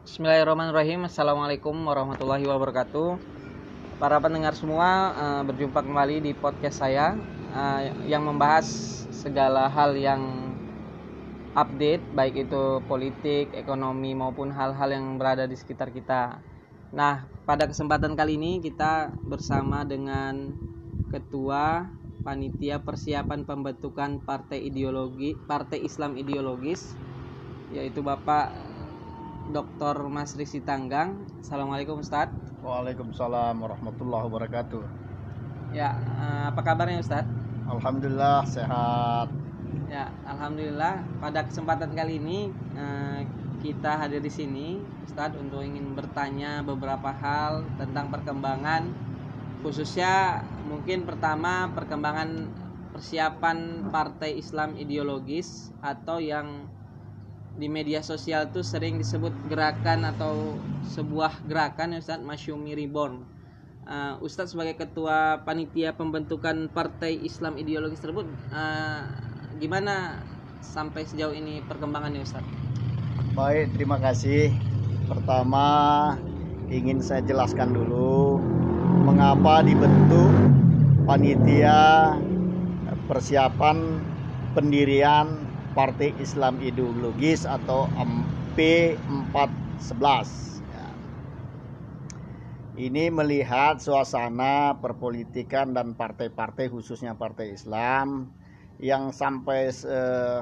Bismillahirrahmanirrahim. Assalamualaikum warahmatullahi wabarakatuh. Para pendengar semua uh, Berjumpa kembali di podcast saya uh, Yang membahas segala hal yang Update Baik itu politik, ekonomi Maupun hal-hal yang berada di sekitar kita. Nah pada kesempatan kali ini Kita bersama dengan Ketua Panitia Persiapan Pembentukan Partai Ideologi Partai Islam Ideologis Yaitu Bapak Dr. Mas Risi Tanggang. Assalamualaikum Ustadz. Waalaikumsalam warahmatullahi wabarakatuh. Ya, eh, apa kabarnya Ustadz? Alhamdulillah sehat. Ya, alhamdulillah. Pada kesempatan kali ini eh, kita hadir di sini, Ustadz, untuk ingin bertanya beberapa hal tentang perkembangan, khususnya mungkin pertama perkembangan persiapan Partai Islam ideologis atau yang di media sosial tuh sering disebut gerakan atau sebuah gerakan Ustadz Masyumi Reborn uh, Ustadz sebagai ketua panitia pembentukan partai Islam ideologis tersebut uh, gimana sampai sejauh ini perkembangannya Ustadz? Baik, terima kasih. Pertama ingin saya jelaskan dulu mengapa dibentuk panitia persiapan pendirian Partai Islam Ideologis atau P411. Ya. Ini melihat suasana perpolitikan dan partai-partai khususnya partai Islam yang sampai eh,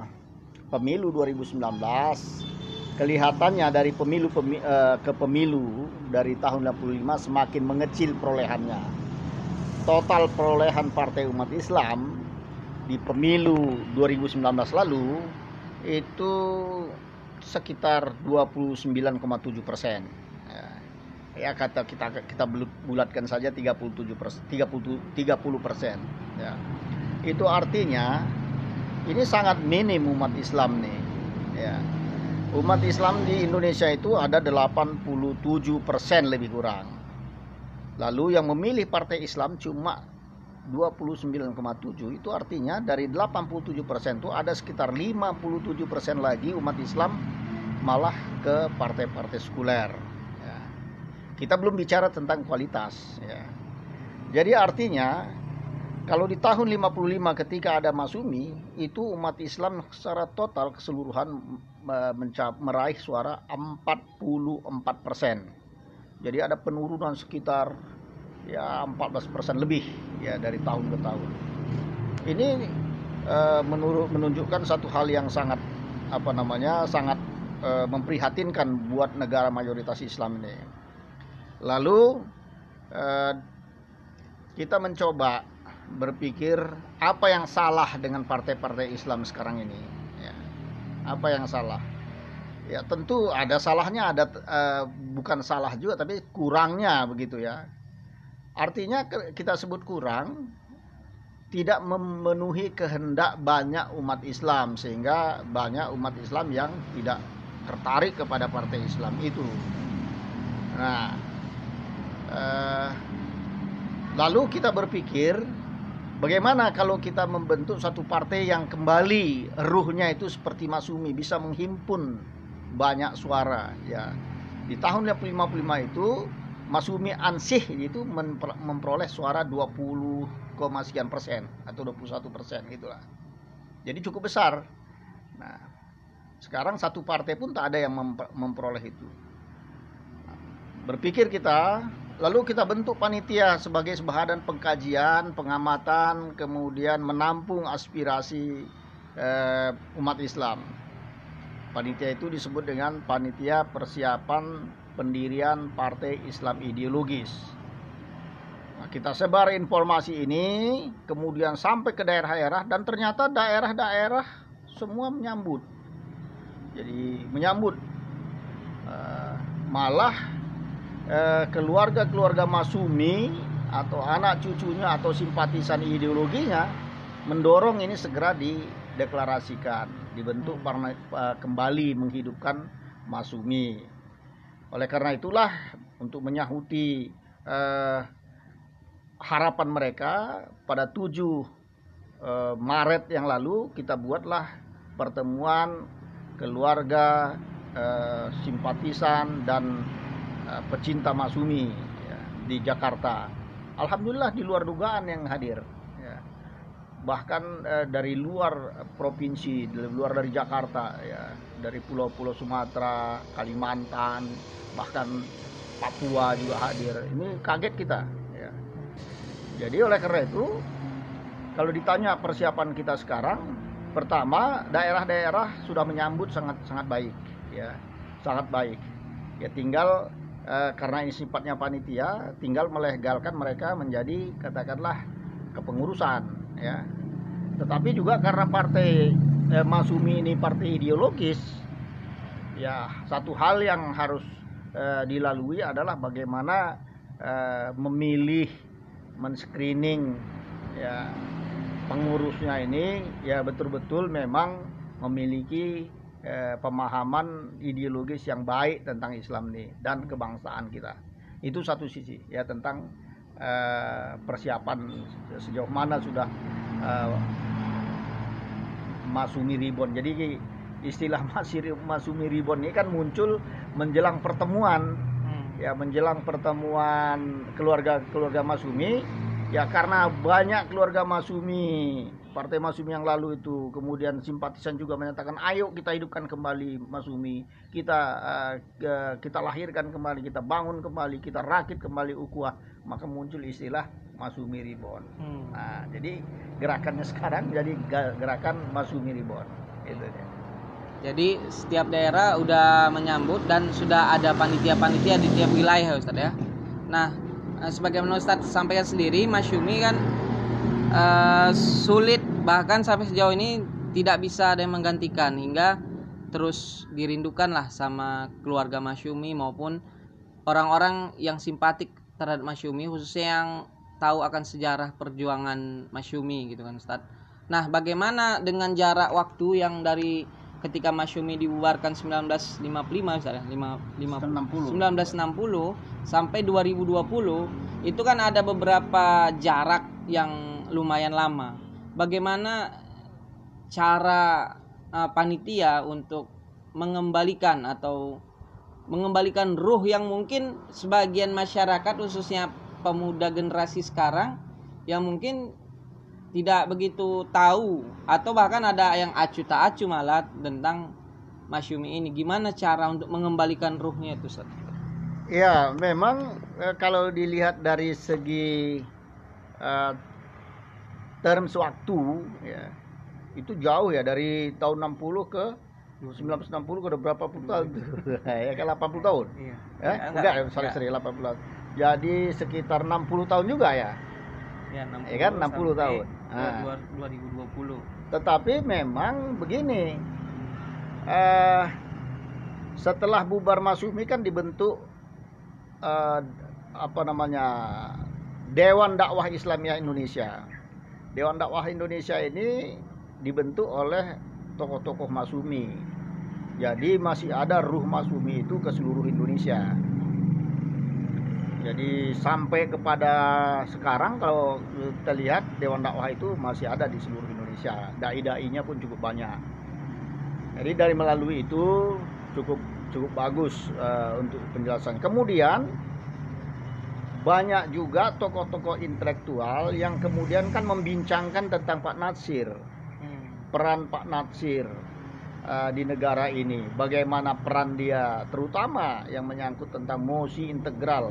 pemilu 2019 kelihatannya dari pemilu pemi, eh, ke pemilu dari tahun 65 semakin mengecil perolehannya. Total perolehan Partai Umat Islam di pemilu 2019 lalu itu sekitar 29,7 persen. Ya, ya kata kita kita bulatkan saja 37 persen, 30 30 persen. Ya. Itu artinya ini sangat minim umat Islam nih. Ya. Umat Islam di Indonesia itu ada 87 persen lebih kurang. Lalu yang memilih partai Islam cuma 29,7 itu artinya dari 87% itu ada sekitar 57% lagi umat Islam malah ke partai-partai sekuler. Ya. Kita belum bicara tentang kualitas. Ya. Jadi artinya kalau di tahun 55 ketika ada Masumi itu umat Islam secara total keseluruhan mencap, meraih suara 44 persen. Jadi ada penurunan sekitar ya 14% lebih ya dari tahun ke tahun. Ini menurut menunjukkan satu hal yang sangat apa namanya sangat e, memprihatinkan buat negara mayoritas Islam ini. Lalu e, kita mencoba berpikir apa yang salah dengan partai-partai Islam sekarang ini. Ya. Apa yang salah? Ya tentu ada salahnya, ada uh, bukan salah juga, tapi kurangnya begitu ya Artinya kita sebut kurang tidak memenuhi kehendak banyak umat Islam sehingga banyak umat Islam yang tidak tertarik kepada partai Islam itu. Nah, eh, lalu kita berpikir bagaimana kalau kita membentuk satu partai yang kembali ruhnya itu seperti Masumi bisa menghimpun banyak suara ya. Di tahun 55 itu Masumi Ansih itu memperoleh suara 20, sekian persen atau 21 persen gitulah. Jadi cukup besar. Nah, sekarang satu partai pun tak ada yang memperoleh itu. Berpikir kita, lalu kita bentuk panitia sebagai sebahadan pengkajian, pengamatan, kemudian menampung aspirasi eh, umat Islam. Panitia itu disebut dengan panitia persiapan pendirian Partai Islam Ideologis. Nah, kita sebar informasi ini, kemudian sampai ke daerah-daerah, dan ternyata daerah-daerah semua menyambut. Jadi menyambut, uh, malah uh, keluarga-keluarga Masumi atau anak cucunya atau simpatisan ideologinya mendorong ini segera dideklarasikan, dibentuk uh, kembali menghidupkan Masumi. Oleh karena itulah untuk menyahuti eh, harapan mereka pada 7 eh, Maret yang lalu kita buatlah pertemuan keluarga uh, simpatisan dan uh, pecinta Masumi ya, di Jakarta. Alhamdulillah di luar dugaan yang hadir. Ya. Bahkan uh, dari luar provinsi, dari luar dari Jakarta, ya, dari pulau-pulau Sumatera, Kalimantan, bahkan Papua juga hadir. Ini kaget kita. Ya. Jadi oleh karena itu, kalau ditanya persiapan kita sekarang, pertama daerah-daerah sudah menyambut sangat sangat baik, ya, sangat baik. Ya tinggal eh, karena ini sifatnya panitia, tinggal melegalkan mereka menjadi katakanlah kepengurusan, ya. Tetapi juga karena partai eh, Masumi ini partai ideologis, ya satu hal yang harus uh, dilalui adalah bagaimana uh, memilih men-screening ya pengurusnya ini ya betul-betul memang memiliki uh, pemahaman ideologis yang baik tentang Islam ini dan kebangsaan kita. Itu satu sisi ya tentang uh, persiapan sejauh mana sudah uh, Masumi Ribon. Jadi istilah Masumi Ribon ini kan muncul menjelang pertemuan. Hmm. ya menjelang pertemuan keluarga keluarga Masumi. Ya karena banyak keluarga Masumi partai Masumi yang lalu itu. Kemudian simpatisan juga menyatakan ayo kita hidupkan kembali Masumi. Kita uh, kita lahirkan kembali kita bangun kembali kita rakit kembali ukuah. Maka muncul istilah Masumi Ribon hmm. nah jadi gerakannya sekarang jadi gerakan Masumi Ribon itu dia jadi setiap daerah udah menyambut dan sudah ada panitia-panitia di tiap wilayah Ustaz ya. Nah, eh, sebagaimana Ustaz sampaikan sendiri, Masyumi kan uh, sulit bahkan sampai sejauh ini tidak bisa ada yang menggantikan hingga terus dirindukan lah sama keluarga Masyumi maupun orang-orang yang simpatik terhadap Masyumi khususnya yang tahu akan sejarah perjuangan Masyumi gitu kan Ustaz. Nah, bagaimana dengan jarak waktu yang dari ketika Masyumi dibubarkan 1955 misalnya 5, 50, 1960 sampai 2020 itu kan ada beberapa jarak yang lumayan lama. Bagaimana cara uh, panitia untuk mengembalikan atau mengembalikan ruh yang mungkin sebagian masyarakat khususnya pemuda generasi sekarang yang mungkin tidak begitu tahu atau bahkan ada yang acu tak acu malah tentang Masyumi ini. Gimana cara untuk mengembalikan ruhnya itu Ustaz? Ya memang eh, kalau dilihat dari segi uh, term waktu ya itu jauh ya dari tahun 60 ke 1960 ke berapa puluh tahun? Ya kan 80 tahun. Iya. ya, ya enggak, enggak. sorry sorry 80 tahun jadi sekitar 60 tahun juga ya? Ya, 60 ya kan? 60 tahun. nah, 2020 tetapi memang begini. Uh, setelah bubar Masumi kan dibentuk uh, apa namanya Dewan Dakwah Islamiyah Indonesia. Dewan Dakwah Indonesia ini dibentuk oleh tokoh-tokoh Masumi. Jadi masih ada ruh Masumi itu ke seluruh Indonesia jadi sampai kepada sekarang kalau kita lihat Dewan Dakwah itu masih ada di seluruh Indonesia. Dai-dainya pun cukup banyak. Jadi dari melalui itu cukup cukup bagus uh, untuk penjelasan. Kemudian banyak juga tokoh-tokoh intelektual yang kemudian kan membincangkan tentang Pak Natsir. Hmm. Peran Pak Natsir uh, di negara ini, bagaimana peran dia terutama yang menyangkut tentang mosi integral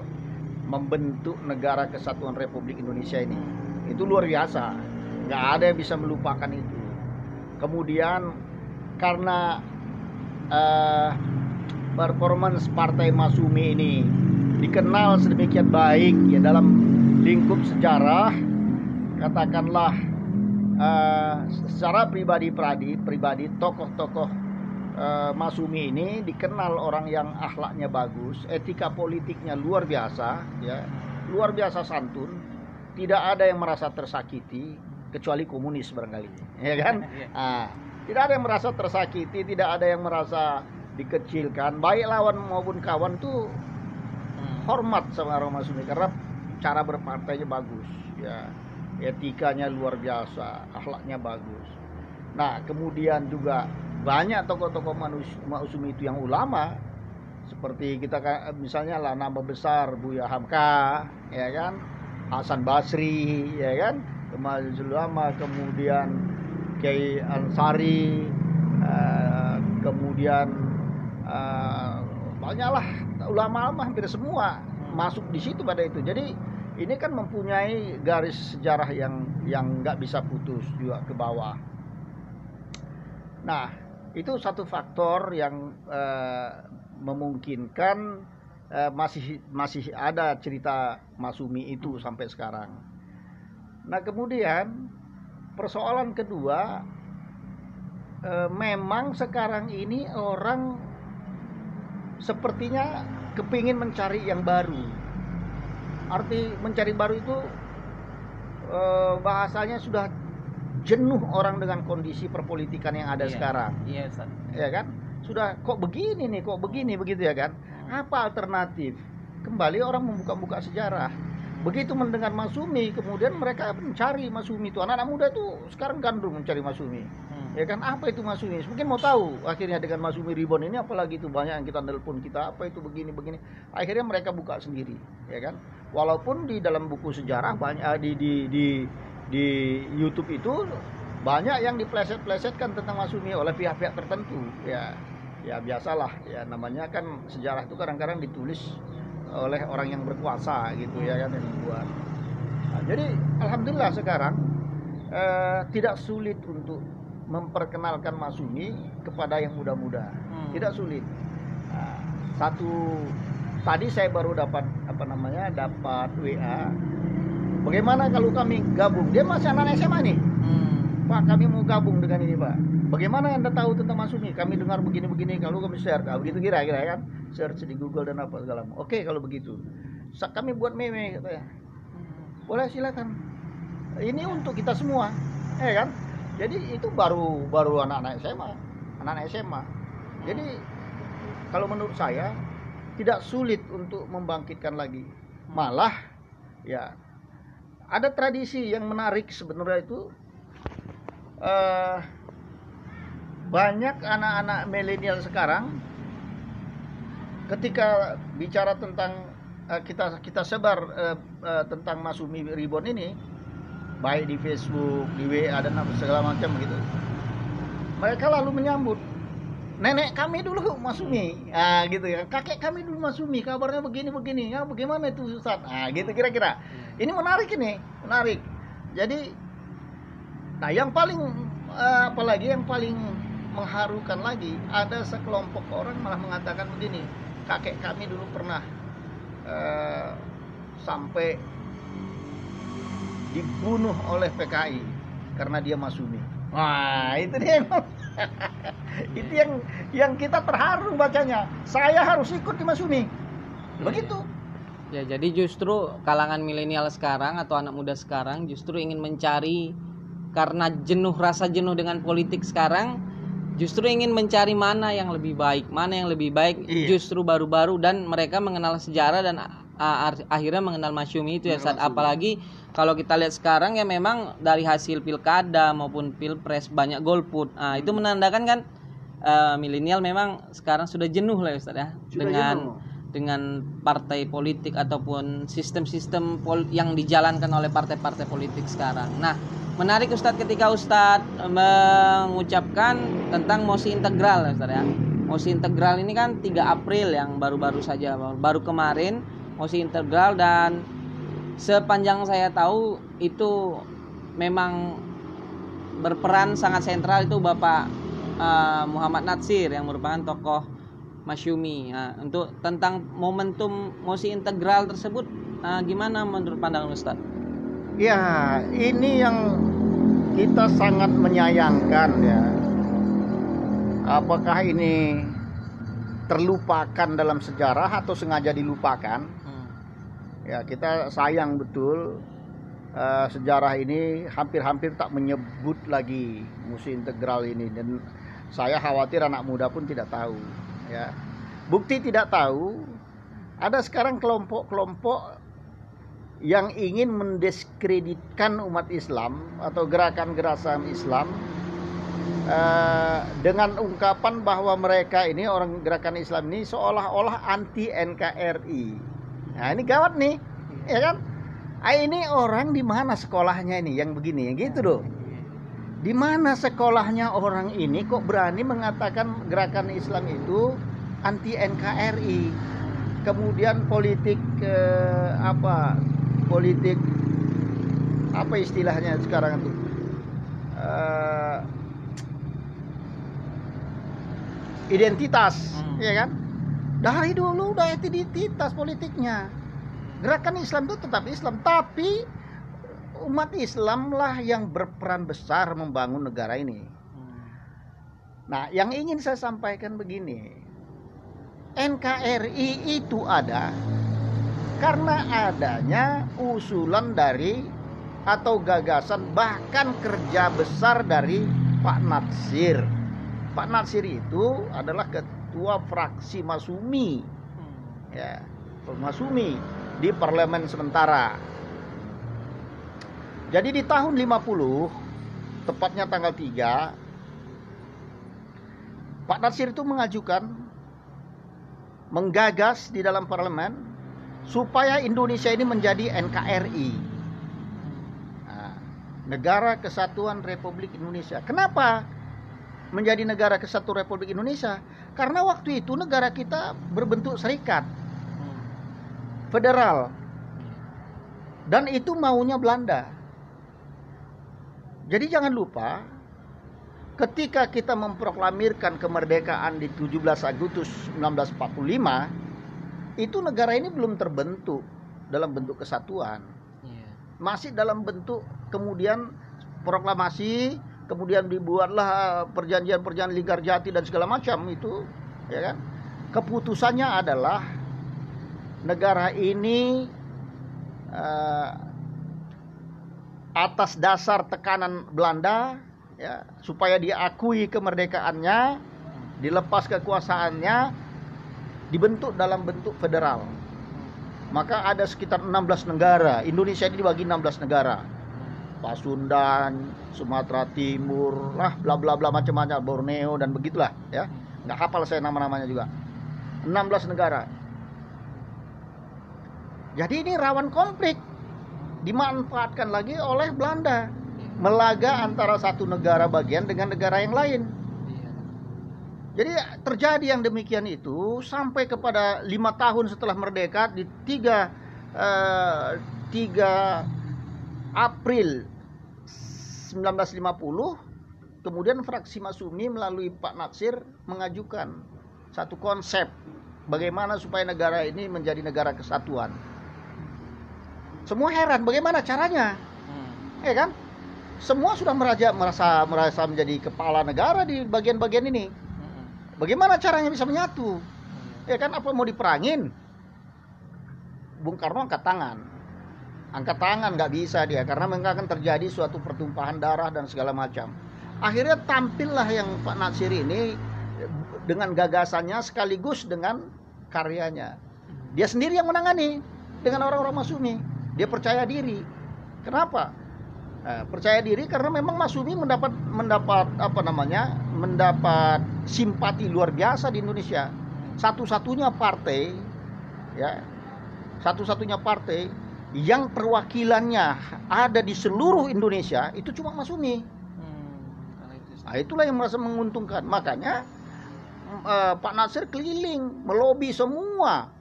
membentuk negara kesatuan Republik Indonesia ini. Itu luar biasa. Nggak ada yang bisa melupakan itu. Kemudian karena uh, performance Partai Masumi ini dikenal sedemikian baik ya dalam lingkup sejarah katakanlah uh, secara pribadi pribadi pribadi tokoh-tokoh uh, Masumi ini dikenal orang yang akhlaknya bagus, etika politiknya luar biasa, ya, luar biasa santun, tidak ada yang merasa tersakiti kecuali komunis barangkali, ya kan? Nah, tidak ada yang merasa tersakiti, tidak ada yang merasa dikecilkan, baik lawan maupun kawan tuh hormat sama orang Masumi karena cara berpartainya bagus, ya, etikanya luar biasa, akhlaknya bagus. Nah, kemudian juga banyak tokoh-tokoh Mausumi itu yang ulama. Seperti kita misalnya lah nama besar Buya Hamka ya kan? Hasan Basri ya kan? Kemajuan ulama kemudian Kiai Ansari uh, kemudian uh, banyaklah ulama-ulama hampir semua masuk di situ pada itu. Jadi ini kan mempunyai garis sejarah yang yang nggak bisa putus juga ke bawah. Nah, itu satu faktor yang uh, memungkinkan uh, masih masih ada cerita Masumi itu sampai sekarang. Nah, kemudian persoalan kedua uh, memang sekarang ini orang sepertinya kepingin mencari yang baru arti mencari baru itu bahasanya sudah jenuh orang dengan kondisi perpolitikan yang ada iya, sekarang. Iya, Ya kan? Sudah kok begini nih, kok begini begitu ya kan? Hmm. Apa alternatif? Kembali orang membuka-buka sejarah. Begitu mendengar Masumi, kemudian mereka mencari Masumi itu. Anak-anak muda itu sekarang gandrung mencari Masumi ya kan apa itu Masumi mungkin mau tahu akhirnya dengan Masumi Ribon ini apalagi itu banyak yang kita nelpon kita apa itu begini begini akhirnya mereka buka sendiri ya kan walaupun di dalam buku sejarah banyak eh, di di di di YouTube itu banyak yang dipleset-plesetkan tentang Masumi oleh pihak-pihak tertentu ya ya biasalah ya namanya kan sejarah itu kadang-kadang ditulis oleh orang yang berkuasa gitu ya kan yang membuat nah, jadi alhamdulillah sekarang eh, tidak sulit untuk memperkenalkan Masumi kepada yang muda-muda. Hmm. Tidak sulit. Nah, satu tadi saya baru dapat apa namanya dapat WA. Bagaimana kalau kami gabung? Dia masih anak SMA nih. Hmm. Pak, kami mau gabung dengan ini, Pak. Bagaimana Anda tahu tentang Masumi? Kami dengar begini-begini, kalau kami share, nah, begitu kira-kira kan? Search di Google dan apa segala macam. Oke, kalau begitu. Kami buat meme katanya. Hmm. Boleh silakan. Ini untuk kita semua. Eh kan? jadi itu baru baru anak-anak SMA anak-anak SMA jadi kalau menurut saya tidak sulit untuk membangkitkan lagi malah ya ada tradisi yang menarik sebenarnya itu uh, banyak anak-anak milenial sekarang ketika bicara tentang uh, kita kita sebar uh, uh, tentang Masumi Ribon ini baik di Facebook, di WA dan segala macam begitu. Mereka lalu menyambut nenek kami dulu Masumi, ah gitu ya. Kakek kami dulu Masumi, kabarnya begini begini. Ya bagaimana itu Ustaz? Ah gitu kira-kira. Ini menarik ini, menarik. Jadi nah yang paling uh, apalagi yang paling mengharukan lagi ada sekelompok orang malah mengatakan begini, kakek kami dulu pernah uh, sampai dibunuh oleh PKI karena dia Masumi. Wah, itu dia itu yang yang kita terharu bacanya. Saya harus ikut di Masumi. Begitu. Ya, jadi justru kalangan milenial sekarang atau anak muda sekarang justru ingin mencari karena jenuh rasa jenuh dengan politik sekarang justru ingin mencari mana yang lebih baik, mana yang lebih baik iya. justru baru-baru dan mereka mengenal sejarah dan uh, akhirnya mengenal Masyumi itu ya saat apalagi kalau kita lihat sekarang ya memang dari hasil pilkada maupun pilpres banyak golput. Nah, hmm. itu menandakan kan uh, milenial memang sekarang sudah jenuh lah ya Ustaz ya. Sudah dengan jenuh. dengan partai politik ataupun sistem-sistem yang dijalankan oleh partai-partai politik sekarang. Nah menarik Ustadz ketika Ustadz mengucapkan tentang mosi integral Ustadz ya. Mosi integral ini kan 3 April yang baru-baru saja baru kemarin mosi integral dan sepanjang saya tahu itu memang berperan sangat sentral itu Bapak uh, Muhammad Natsir yang merupakan tokoh Masyumi. Nah, untuk tentang momentum mosi integral tersebut uh, gimana menurut pandangan Ustaz? Ya, ini yang kita sangat menyayangkan ya. Apakah ini terlupakan dalam sejarah atau sengaja dilupakan? Ya kita sayang betul uh, sejarah ini hampir-hampir tak menyebut lagi musim integral ini dan saya khawatir anak muda pun tidak tahu ya bukti tidak tahu ada sekarang kelompok-kelompok yang ingin mendiskreditkan umat Islam atau gerakan-gerakan Islam uh, dengan ungkapan bahwa mereka ini orang gerakan Islam ini seolah-olah anti NKRI. Nah ini gawat nih, ya kan? Ah, ini orang di mana sekolahnya ini yang begini, yang gitu loh. Di mana sekolahnya orang ini kok berani mengatakan gerakan Islam itu anti NKRI? Kemudian politik eh, apa? Politik apa istilahnya sekarang itu? Uh, identitas, hmm. ya kan? Dari dulu udah identitas politiknya. Gerakan Islam itu tetap Islam tapi umat Islam lah yang berperan besar membangun negara ini. Nah yang ingin saya sampaikan begini. NKRI itu ada karena adanya usulan dari atau gagasan bahkan kerja besar dari Pak Natsir. Pak Natsir itu adalah ketua fraksi Masumi. Ya, Masumi di parlemen sementara. Jadi di tahun 50, tepatnya tanggal 3, Pak Nasir itu mengajukan menggagas di dalam parlemen supaya Indonesia ini menjadi NKRI. Nah, negara Kesatuan Republik Indonesia. Kenapa menjadi negara kesatuan Republik Indonesia? Karena waktu itu negara kita berbentuk serikat federal. Dan itu maunya Belanda. Jadi jangan lupa ketika kita memproklamirkan kemerdekaan di 17 Agustus 1945 itu negara ini belum terbentuk dalam bentuk kesatuan. Iya. Masih dalam bentuk kemudian proklamasi, kemudian dibuatlah perjanjian-perjanjian Linggarjati dan segala macam itu, ya kan? Keputusannya adalah negara ini uh, atas dasar tekanan Belanda ya supaya diakui kemerdekaannya dilepas kekuasaannya dibentuk dalam bentuk federal. Maka ada sekitar 16 negara. Indonesia ini dibagi 16 negara Pasundan Sumatera Timur lah bla bla bla macam-macam Borneo dan begitulah ya. Nggak hafal saya nama-namanya juga. 16 negara. Jadi ini rawan konflik dimanfaatkan lagi oleh Belanda. Melaga antara satu negara bagian dengan negara yang lain. Jadi terjadi yang demikian itu sampai kepada lima tahun setelah merdeka di tiga uh, tiga April 1950 kemudian fraksi Masumi melalui Pak Natsir mengajukan satu konsep bagaimana supaya negara ini menjadi negara kesatuan. Semua heran bagaimana caranya. Hmm. Ya kan? Semua sudah meraja, merasa merasa menjadi kepala negara di bagian-bagian ini. Hmm. Bagaimana caranya bisa menyatu? Hmm. Ya kan apa mau diperangin? Bung Karno angkat tangan. Angkat tangan nggak bisa dia karena memang akan terjadi suatu pertumpahan darah dan segala macam. Akhirnya tampillah yang Pak Natsir ini dengan gagasannya sekaligus dengan karyanya. Dia sendiri yang menangani dengan orang-orang Masumi. Dia percaya diri. Kenapa? Nah, percaya diri karena memang Masumi mendapat mendapat apa namanya? mendapat simpati luar biasa di Indonesia. Satu-satunya partai ya. Satu-satunya partai yang perwakilannya ada di seluruh Indonesia itu cuma Masumi. Nah, itulah yang merasa menguntungkan. Makanya eh, Pak Nasir keliling melobi semua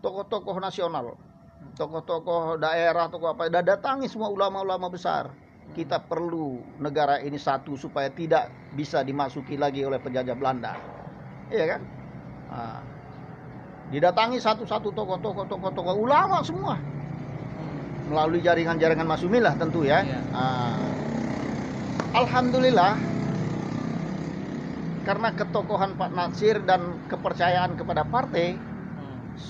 tokoh-tokoh nasional tokoh-tokoh daerah, tokoh apa, dah datangi semua ulama-ulama besar. Kita perlu negara ini satu supaya tidak bisa dimasuki lagi oleh penjajah Belanda. Iya kan? Nah, didatangi satu-satu tokoh-tokoh, tokoh-tokoh ulama semua. Melalui jaringan-jaringan Masumi lah tentu ya. Iya. Nah, Alhamdulillah karena ketokohan Pak Nasir dan kepercayaan kepada partai,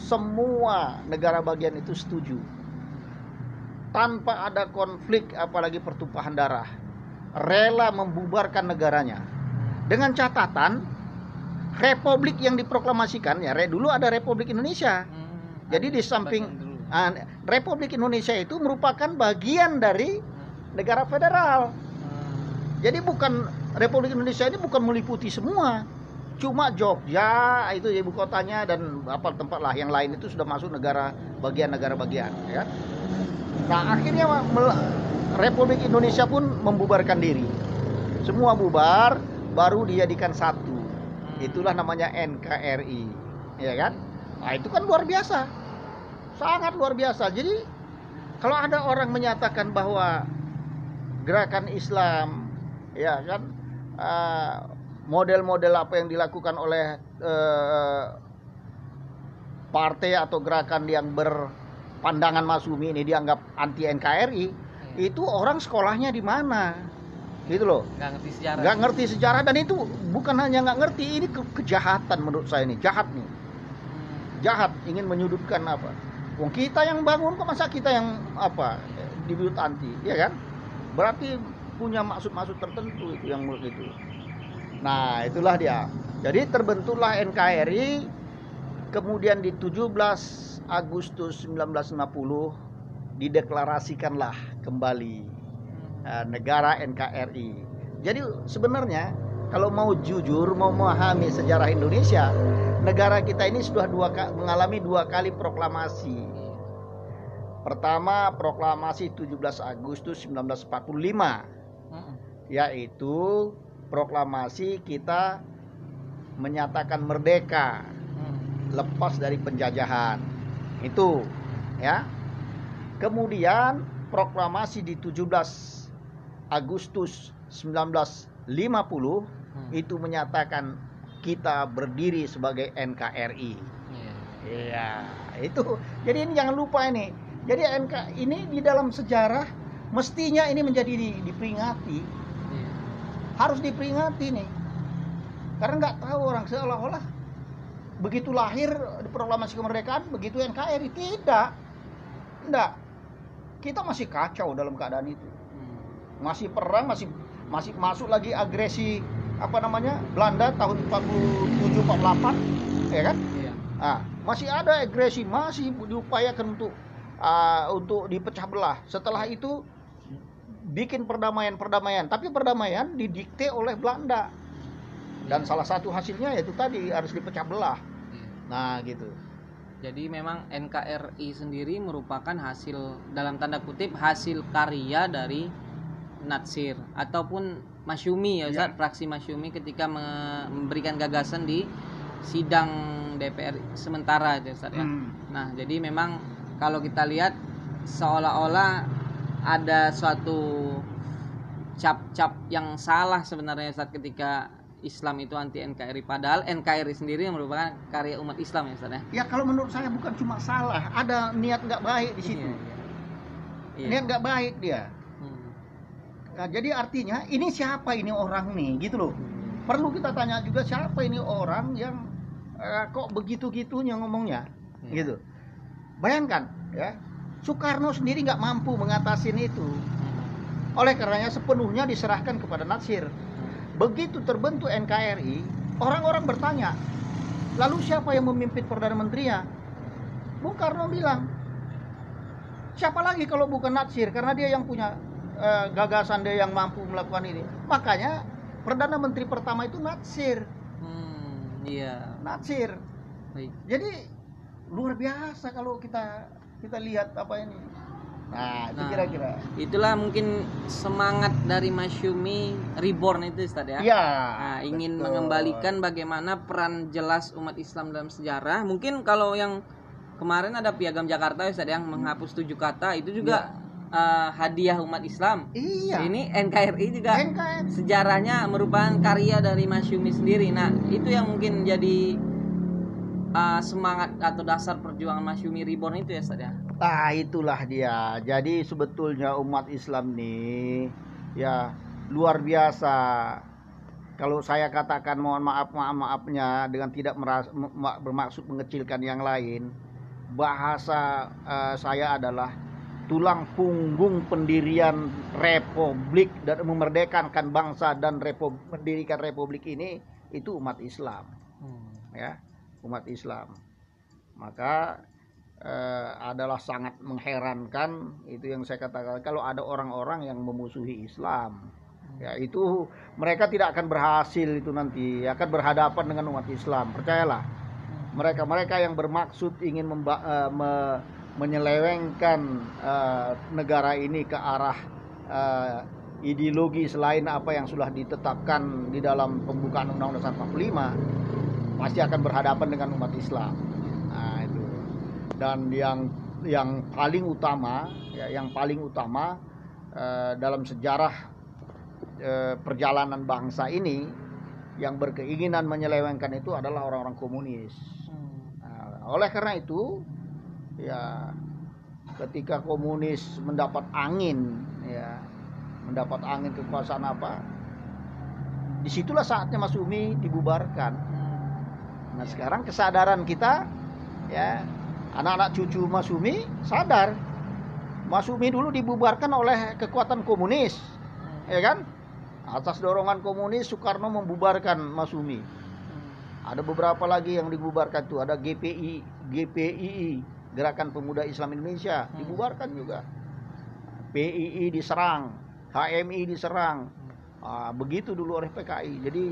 semua negara bagian itu setuju. Tanpa ada konflik apalagi pertumpahan darah rela membubarkan negaranya. Dengan catatan republik yang diproklamasikan ya dulu ada Republik Indonesia. Hmm, jadi di samping uh, Republik Indonesia itu merupakan bagian dari negara federal. Jadi bukan Republik Indonesia ini bukan meliputi semua. Cuma Jogja itu ibu kotanya dan apa tempat lah yang lain itu sudah masuk negara bagian negara bagian ya. Nah akhirnya Republik Indonesia pun membubarkan diri. Semua bubar baru dijadikan satu. Itulah namanya NKRI ya kan? Nah itu kan luar biasa sangat luar biasa. Jadi kalau ada orang menyatakan bahwa gerakan Islam ya kan uh, model-model apa yang dilakukan oleh uh, partai atau gerakan yang berpandangan Masumi ini dianggap anti NKRI hmm. itu orang sekolahnya di mana? Gitu loh. Nggak ngerti sejarah. Nggak ngerti sejarah dan itu bukan hanya nggak ngerti ini ke kejahatan menurut saya ini. Jahat nih. Hmm. jahat ingin menyudutkan apa Wong kita yang bangun kok masa kita yang apa dibiut anti ya kan berarti punya maksud-maksud tertentu itu yang menurut itu Nah, itulah dia. Jadi terbentuklah NKRI kemudian di 17 Agustus 1950 dideklarasikanlah kembali uh, negara NKRI. Jadi sebenarnya kalau mau jujur mau memahami sejarah Indonesia, negara kita ini sudah dua mengalami dua kali proklamasi. Pertama proklamasi 17 Agustus 1945 yaitu proklamasi kita menyatakan merdeka hmm. lepas dari penjajahan itu ya kemudian proklamasi di 17 Agustus 1950 hmm. itu menyatakan kita berdiri sebagai NKRI iya. Yeah. itu. Jadi ini jangan lupa ini. Jadi NK ini di dalam sejarah mestinya ini menjadi diperingati. Harus diperingati nih. Karena nggak tahu orang seolah-olah begitu lahir di proklamasi kemerdekaan begitu NKRI tidak. Tidak. Kita masih kacau dalam keadaan itu. Masih perang masih masih masuk lagi agresi apa namanya Belanda tahun 47 48 ya kan iya. nah, masih ada agresi masih diupayakan untuk uh, untuk dipecah belah setelah itu bikin perdamaian-perdamaian, tapi perdamaian didikte oleh Belanda. Dan salah satu hasilnya yaitu tadi harus dipecah belah. Iya. Nah, gitu. Jadi memang NKRI sendiri merupakan hasil dalam tanda kutip hasil karya dari Natsir ataupun Masyumi ya Ustaz, ya. fraksi Masyumi ketika memberikan gagasan di sidang DPR sementara ya Ustaz ya. Hmm. Nah, jadi memang kalau kita lihat seolah-olah ada suatu cap-cap yang salah sebenarnya saat ketika Islam itu anti NKRI padahal NKRI sendiri yang merupakan karya umat Islam ya Ustaz ya. Ya kalau menurut saya bukan cuma salah, ada niat nggak baik di situ. Iya, iya. Niat nggak baik dia. Hmm. Nah, jadi artinya ini siapa ini orang nih gitu loh. Hmm. Perlu kita tanya juga siapa ini orang yang uh, kok begitu-gitunya ngomongnya iya. gitu. Bayangkan ya Soekarno sendiri nggak mampu mengatasi itu. Oleh karenanya sepenuhnya diserahkan kepada Natsir. Begitu terbentuk NKRI, orang-orang bertanya, lalu siapa yang memimpin Perdana Menteri ya? Bung Karno bilang, siapa lagi kalau bukan Natsir? Karena dia yang punya uh, gagasan, dia yang mampu melakukan ini. Makanya Perdana Menteri pertama itu Natsir. Hmm, iya. Natsir. Baik. Jadi luar biasa kalau kita kita lihat apa ini nah itu nah, kira-kira itulah mungkin semangat dari Masyumi reborn itu Ustaz ya ya nah, ingin betul. mengembalikan bagaimana peran jelas umat Islam dalam sejarah mungkin kalau yang kemarin ada piagam Jakarta Ustaz yang menghapus tujuh kata itu juga ya. Uh, hadiah umat Islam. Iya. Ini NKRI juga NKRI. sejarahnya merupakan karya dari Masyumi sendiri. Nah, itu yang mungkin jadi uh, semangat atau dasar perjuangan Masyumi Reborn itu ya Ustaz ya? Nah itulah dia. Jadi sebetulnya umat Islam nih ya luar biasa. Kalau saya katakan mohon maaf maaf maafnya dengan tidak meras, bermaksud mengecilkan yang lain, bahasa uh, saya adalah tulang punggung pendirian republik dan memerdekakan bangsa dan republik, mendirikan republik ini itu umat Islam. Hmm. Ya umat Islam. Maka eh, adalah sangat mengherankan itu yang saya katakan kalau ada orang-orang yang memusuhi Islam Ya, itu mereka tidak akan berhasil itu nanti, akan berhadapan dengan umat Islam. Percayalah. Mereka-mereka yang bermaksud ingin memba, uh, me, menyelewengkan uh, negara ini ke arah uh, ideologi selain apa yang sudah ditetapkan di dalam pembukaan Undang-Undang 45 pasti akan berhadapan dengan umat Islam. Nah, itu. Dan yang yang paling utama ya yang paling utama uh, dalam sejarah uh, perjalanan bangsa ini yang berkeinginan menyelewengkan itu adalah orang-orang komunis. Nah, oleh karena itu ya ketika komunis mendapat angin ya mendapat angin kekuasaan apa di situlah saatnya Mas Umi dibubarkan. Nah sekarang kesadaran kita ya anak-anak cucu Mas Umi sadar. Mas Umi dulu dibubarkan oleh kekuatan komunis ya kan? Atas dorongan komunis Soekarno membubarkan Mas Umi. Ada beberapa lagi yang dibubarkan tuh ada GPI GPII Gerakan Pemuda Islam Indonesia hmm. dibubarkan juga. PII diserang, HMI diserang. Nah, begitu dulu oleh PKI. Jadi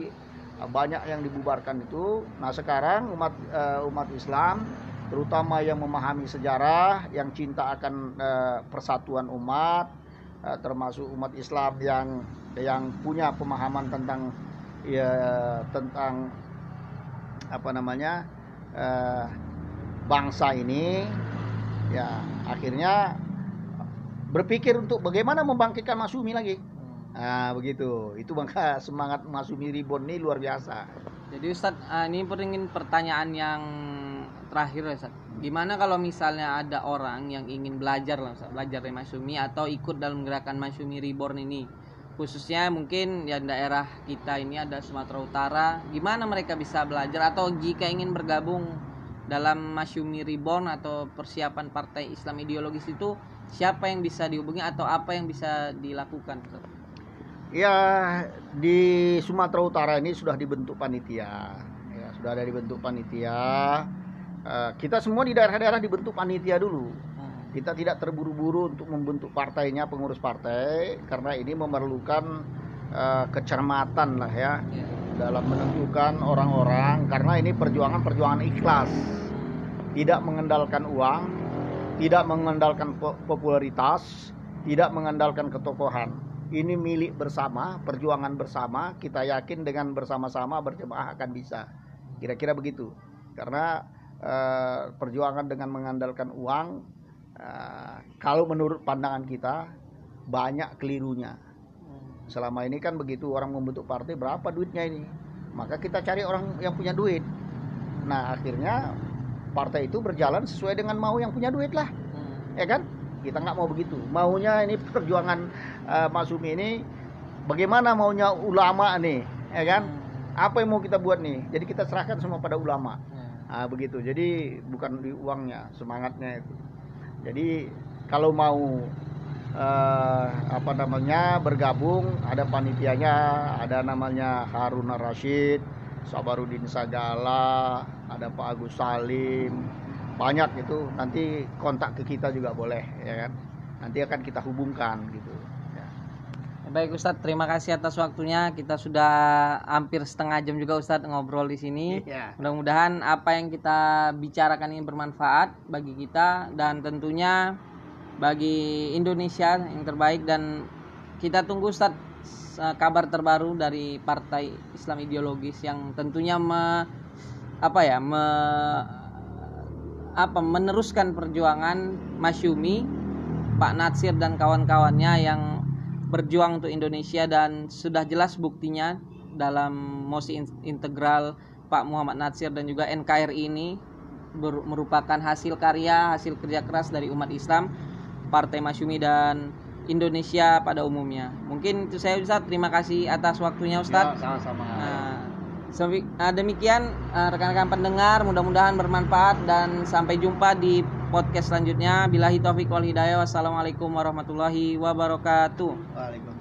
ah, banyak yang dibubarkan itu. Nah sekarang umat uh, umat Islam, terutama yang memahami sejarah, yang cinta akan uh, persatuan umat, uh, termasuk umat Islam yang yang punya pemahaman tentang ya tentang apa namanya uh, bangsa ini ya akhirnya berpikir untuk bagaimana membangkitkan Masumi lagi. Nah, begitu. Itu maka semangat Masumi Ribon ini luar biasa. Jadi Ustadz, ah, ini ingin pertanyaan yang terakhir Ustadz. Gimana kalau misalnya ada orang yang ingin belajar lah Ustadz, belajar dari Masumi atau ikut dalam gerakan Masumi Reborn ini? Khususnya mungkin ya daerah kita ini ada Sumatera Utara. Gimana mereka bisa belajar atau jika ingin bergabung dalam Masyumi Reborn atau persiapan partai Islam ideologis itu siapa yang bisa dihubungi atau apa yang bisa dilakukan? Ya di Sumatera Utara ini sudah dibentuk panitia, ya sudah ada dibentuk panitia. Uh, kita semua di daerah-daerah dibentuk panitia dulu. Hmm. Kita tidak terburu-buru untuk membentuk partainya pengurus partai karena ini memerlukan uh, kecermatan lah ya. Yeah dalam menentukan orang-orang karena ini perjuangan-perjuangan ikhlas. Tidak mengandalkan uang tidak mengandalkan popularitas tidak mengandalkan ketokohan. Ini milik bersama perjuangan bersama kita yakin dengan bersama-sama berjemaah akan bisa. Kira-kira begitu. Karena eh, perjuangan dengan mengandalkan uang eh, kalau menurut pandangan kita banyak kelirunya selama ini kan begitu orang membentuk partai berapa duitnya ini? Maka kita cari orang yang punya duit. Nah akhirnya partai itu berjalan sesuai dengan mau yang punya duit lah. Hmm. ya kan? Kita nggak mau begitu. Maunya ini perjuangan uh, Mas Umi ini bagaimana maunya ulama nih? Ya kan? Hmm. apa yang mau kita buat nih? Jadi kita serahkan semua pada ulama. Hmm. nah, begitu. Jadi bukan di uangnya semangatnya itu. Jadi kalau mau uh, apa namanya bergabung ada panitianya ada namanya Haruna Rashid Sabarudin Sagala ada Pak Agus Salim banyak itu nanti kontak ke kita juga boleh ya kan nanti akan kita hubungkan gitu ya. Baik Ustadz, terima kasih atas waktunya. Kita sudah hampir setengah jam juga Ustadz ngobrol di sini. Yeah. Mudah-mudahan apa yang kita bicarakan ini bermanfaat bagi kita dan tentunya bagi Indonesia yang terbaik. Dan kita tunggu Ustaz kabar terbaru dari Partai Islam Ideologis yang tentunya me, apa ya me, apa meneruskan perjuangan Masyumi Pak Natsir dan kawan-kawannya yang berjuang untuk Indonesia dan sudah jelas buktinya dalam mosi integral Pak Muhammad Natsir dan juga NKRI ini merupakan hasil karya, hasil kerja keras dari umat Islam Partai Masyumi dan Indonesia pada umumnya. Mungkin itu saya Ustaz, terima kasih atas waktunya Ustaz. Ya, sama-sama. Nah, demikian uh, rekan-rekan pendengar, mudah-mudahan bermanfaat dan sampai jumpa di podcast selanjutnya. Bilahi taufik wal hidayah. Wassalamualaikum warahmatullahi wabarakatuh. Waalaikumsalam.